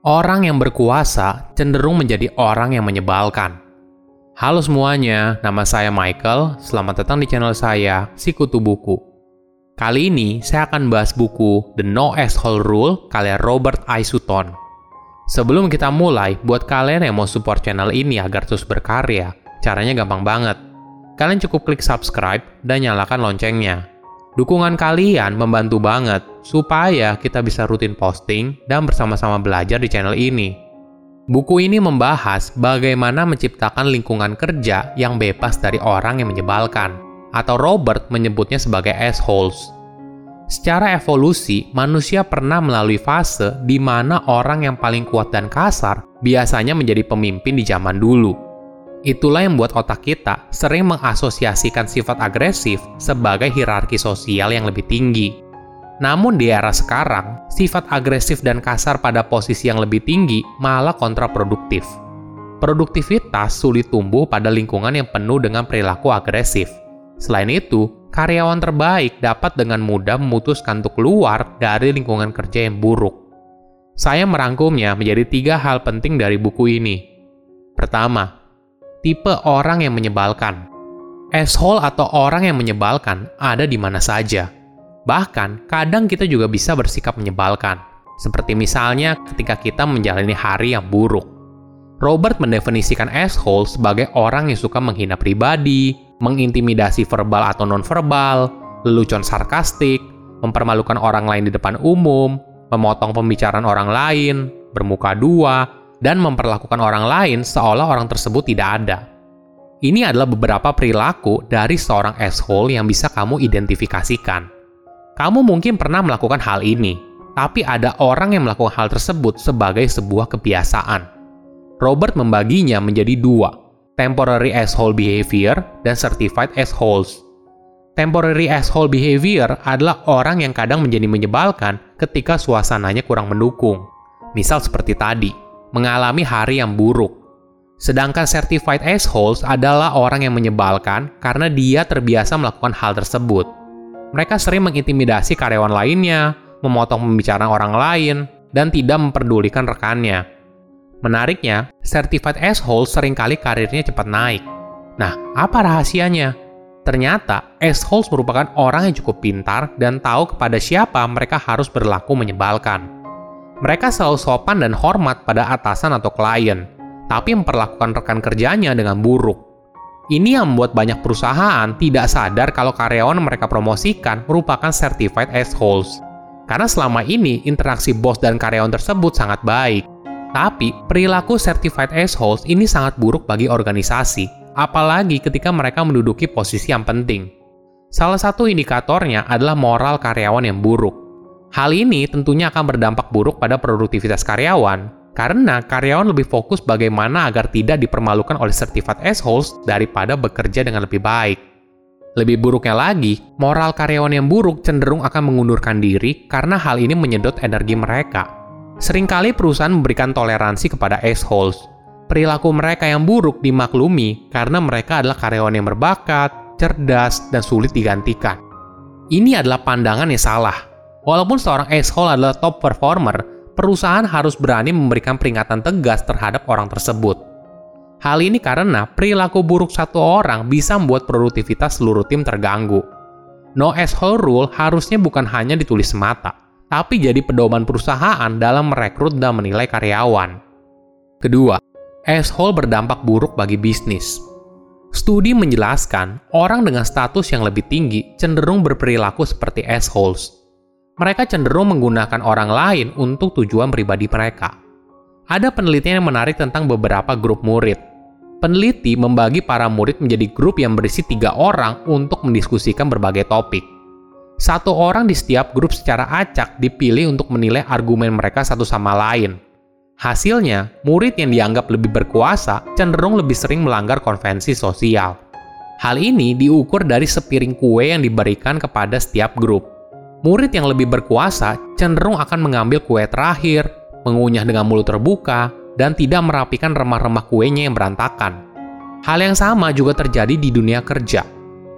Orang yang berkuasa cenderung menjadi orang yang menyebalkan. Halo semuanya, nama saya Michael. Selamat datang di channel saya, Sikutu Buku. Kali ini saya akan bahas buku The No Asshole Rule karya Robert I. Sutton. Sebelum kita mulai, buat kalian yang mau support channel ini agar terus berkarya, caranya gampang banget. Kalian cukup klik subscribe dan nyalakan loncengnya. Dukungan kalian membantu banget supaya kita bisa rutin posting dan bersama-sama belajar di channel ini. Buku ini membahas bagaimana menciptakan lingkungan kerja yang bebas dari orang yang menyebalkan, atau Robert menyebutnya sebagai assholes. Secara evolusi, manusia pernah melalui fase di mana orang yang paling kuat dan kasar biasanya menjadi pemimpin di zaman dulu Itulah yang membuat otak kita sering mengasosiasikan sifat agresif sebagai hierarki sosial yang lebih tinggi. Namun di era sekarang, sifat agresif dan kasar pada posisi yang lebih tinggi malah kontraproduktif. Produktivitas sulit tumbuh pada lingkungan yang penuh dengan perilaku agresif. Selain itu, karyawan terbaik dapat dengan mudah memutuskan untuk keluar dari lingkungan kerja yang buruk. Saya merangkumnya menjadi tiga hal penting dari buku ini. Pertama, tipe orang yang menyebalkan. Asshole atau orang yang menyebalkan ada di mana saja. Bahkan, kadang kita juga bisa bersikap menyebalkan. Seperti misalnya ketika kita menjalani hari yang buruk. Robert mendefinisikan asshole sebagai orang yang suka menghina pribadi, mengintimidasi verbal atau nonverbal, lelucon sarkastik, mempermalukan orang lain di depan umum, memotong pembicaraan orang lain, bermuka dua, dan memperlakukan orang lain seolah orang tersebut tidak ada. Ini adalah beberapa perilaku dari seorang asshole yang bisa kamu identifikasikan. Kamu mungkin pernah melakukan hal ini, tapi ada orang yang melakukan hal tersebut sebagai sebuah kebiasaan. Robert membaginya menjadi dua, temporary asshole behavior dan certified assholes. Temporary asshole behavior adalah orang yang kadang menjadi menyebalkan ketika suasananya kurang mendukung. Misal seperti tadi, mengalami hari yang buruk. Sedangkan certified assholes adalah orang yang menyebalkan karena dia terbiasa melakukan hal tersebut. Mereka sering mengintimidasi karyawan lainnya, memotong pembicaraan orang lain, dan tidak memperdulikan rekannya. Menariknya, certified assholes sering kali karirnya cepat naik. Nah, apa rahasianya? Ternyata, assholes merupakan orang yang cukup pintar dan tahu kepada siapa mereka harus berlaku menyebalkan. Mereka selalu sopan dan hormat pada atasan atau klien, tapi memperlakukan rekan kerjanya dengan buruk. Ini yang membuat banyak perusahaan tidak sadar kalau karyawan mereka promosikan merupakan certified assholes. Karena selama ini interaksi bos dan karyawan tersebut sangat baik. Tapi perilaku certified assholes ini sangat buruk bagi organisasi, apalagi ketika mereka menduduki posisi yang penting. Salah satu indikatornya adalah moral karyawan yang buruk. Hal ini tentunya akan berdampak buruk pada produktivitas karyawan, karena karyawan lebih fokus bagaimana agar tidak dipermalukan oleh certified assholes daripada bekerja dengan lebih baik. Lebih buruknya lagi, moral karyawan yang buruk cenderung akan mengundurkan diri karena hal ini menyedot energi mereka. Seringkali perusahaan memberikan toleransi kepada assholes. Perilaku mereka yang buruk dimaklumi karena mereka adalah karyawan yang berbakat, cerdas, dan sulit digantikan. Ini adalah pandangan yang salah, Walaupun seorang asshole adalah top performer, perusahaan harus berani memberikan peringatan tegas terhadap orang tersebut. Hal ini karena perilaku buruk satu orang bisa membuat produktivitas seluruh tim terganggu. No asshole rule harusnya bukan hanya ditulis semata, tapi jadi pedoman perusahaan dalam merekrut dan menilai karyawan. Kedua, asshole berdampak buruk bagi bisnis. Studi menjelaskan, orang dengan status yang lebih tinggi cenderung berperilaku seperti assholes mereka cenderung menggunakan orang lain untuk tujuan pribadi mereka. Ada penelitian yang menarik tentang beberapa grup murid. Peneliti membagi para murid menjadi grup yang berisi tiga orang untuk mendiskusikan berbagai topik. Satu orang di setiap grup secara acak dipilih untuk menilai argumen mereka satu sama lain. Hasilnya, murid yang dianggap lebih berkuasa cenderung lebih sering melanggar konvensi sosial. Hal ini diukur dari sepiring kue yang diberikan kepada setiap grup murid yang lebih berkuasa cenderung akan mengambil kue terakhir, mengunyah dengan mulut terbuka, dan tidak merapikan remah-remah kuenya yang berantakan. Hal yang sama juga terjadi di dunia kerja.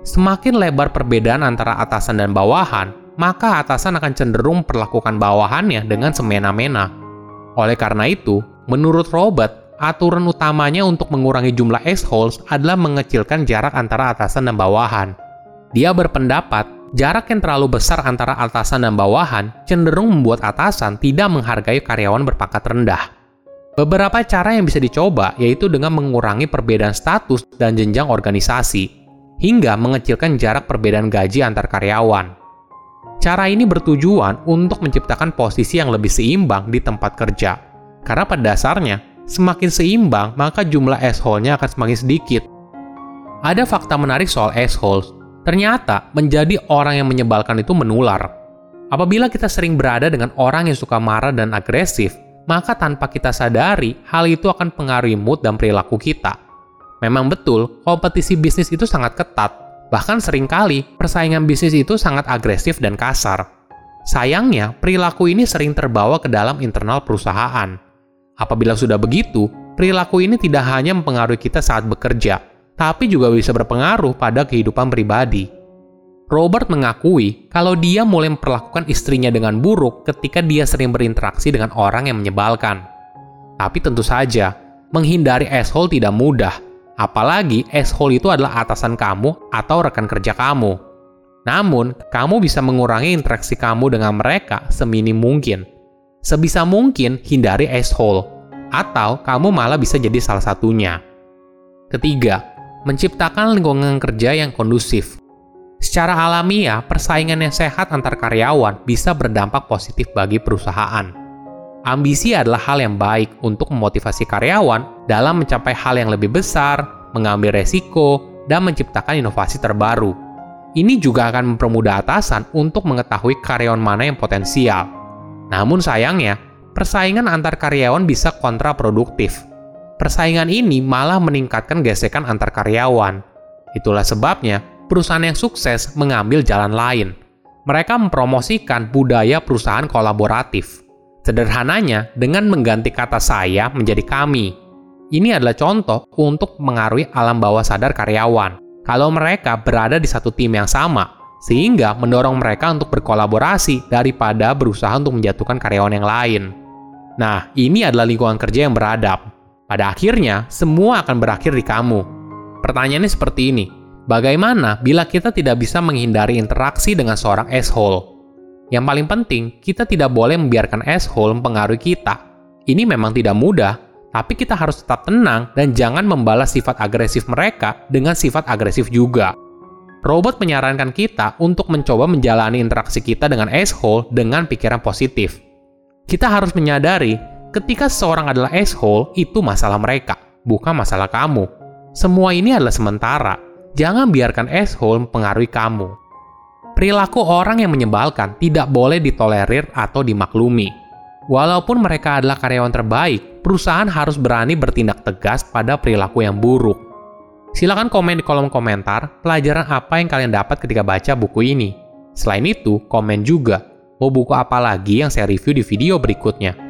Semakin lebar perbedaan antara atasan dan bawahan, maka atasan akan cenderung perlakukan bawahannya dengan semena-mena. Oleh karena itu, menurut Robert, aturan utamanya untuk mengurangi jumlah assholes adalah mengecilkan jarak antara atasan dan bawahan. Dia berpendapat, jarak yang terlalu besar antara atasan dan bawahan cenderung membuat atasan tidak menghargai karyawan berpangkat rendah. Beberapa cara yang bisa dicoba yaitu dengan mengurangi perbedaan status dan jenjang organisasi, hingga mengecilkan jarak perbedaan gaji antar karyawan. Cara ini bertujuan untuk menciptakan posisi yang lebih seimbang di tempat kerja. Karena pada dasarnya, semakin seimbang, maka jumlah asshole-nya akan semakin sedikit. Ada fakta menarik soal assholes. Ternyata, menjadi orang yang menyebalkan itu menular. Apabila kita sering berada dengan orang yang suka marah dan agresif, maka tanpa kita sadari, hal itu akan pengaruhi mood dan perilaku kita. Memang betul, kompetisi bisnis itu sangat ketat, Bahkan sering kali, persaingan bisnis itu sangat agresif dan kasar. Sayangnya, perilaku ini sering terbawa ke dalam internal perusahaan. Apabila sudah begitu, perilaku ini tidak hanya mempengaruhi kita saat bekerja, tapi juga bisa berpengaruh pada kehidupan pribadi. Robert mengakui kalau dia mulai memperlakukan istrinya dengan buruk ketika dia sering berinteraksi dengan orang yang menyebalkan. Tapi tentu saja, menghindari asshole tidak mudah, Apalagi asshole itu adalah atasan kamu atau rekan kerja kamu. Namun, kamu bisa mengurangi interaksi kamu dengan mereka seminim mungkin. Sebisa mungkin hindari asshole, atau kamu malah bisa jadi salah satunya. Ketiga, menciptakan lingkungan kerja yang kondusif. Secara alamiah, persaingan yang sehat antar karyawan bisa berdampak positif bagi perusahaan. Ambisi adalah hal yang baik untuk memotivasi karyawan dalam mencapai hal yang lebih besar, mengambil resiko, dan menciptakan inovasi terbaru. Ini juga akan mempermudah atasan untuk mengetahui karyawan mana yang potensial. Namun sayangnya, persaingan antar karyawan bisa kontraproduktif. Persaingan ini malah meningkatkan gesekan antar karyawan. Itulah sebabnya perusahaan yang sukses mengambil jalan lain. Mereka mempromosikan budaya perusahaan kolaboratif Sederhananya, dengan mengganti kata saya menjadi kami. Ini adalah contoh untuk mengaruhi alam bawah sadar karyawan. Kalau mereka berada di satu tim yang sama, sehingga mendorong mereka untuk berkolaborasi daripada berusaha untuk menjatuhkan karyawan yang lain. Nah, ini adalah lingkungan kerja yang beradab. Pada akhirnya, semua akan berakhir di kamu. Pertanyaannya seperti ini, bagaimana bila kita tidak bisa menghindari interaksi dengan seorang asshole? Yang paling penting, kita tidak boleh membiarkan asshole mempengaruhi kita. Ini memang tidak mudah, tapi kita harus tetap tenang dan jangan membalas sifat agresif mereka dengan sifat agresif juga. Robot menyarankan kita untuk mencoba menjalani interaksi kita dengan asshole dengan pikiran positif. Kita harus menyadari, ketika seseorang adalah asshole, itu masalah mereka, bukan masalah kamu. Semua ini adalah sementara. Jangan biarkan asshole mempengaruhi kamu. Perilaku orang yang menyebalkan tidak boleh ditolerir atau dimaklumi. Walaupun mereka adalah karyawan terbaik, perusahaan harus berani bertindak tegas pada perilaku yang buruk. Silahkan komen di kolom komentar pelajaran apa yang kalian dapat ketika baca buku ini. Selain itu, komen juga mau buku apa lagi yang saya review di video berikutnya.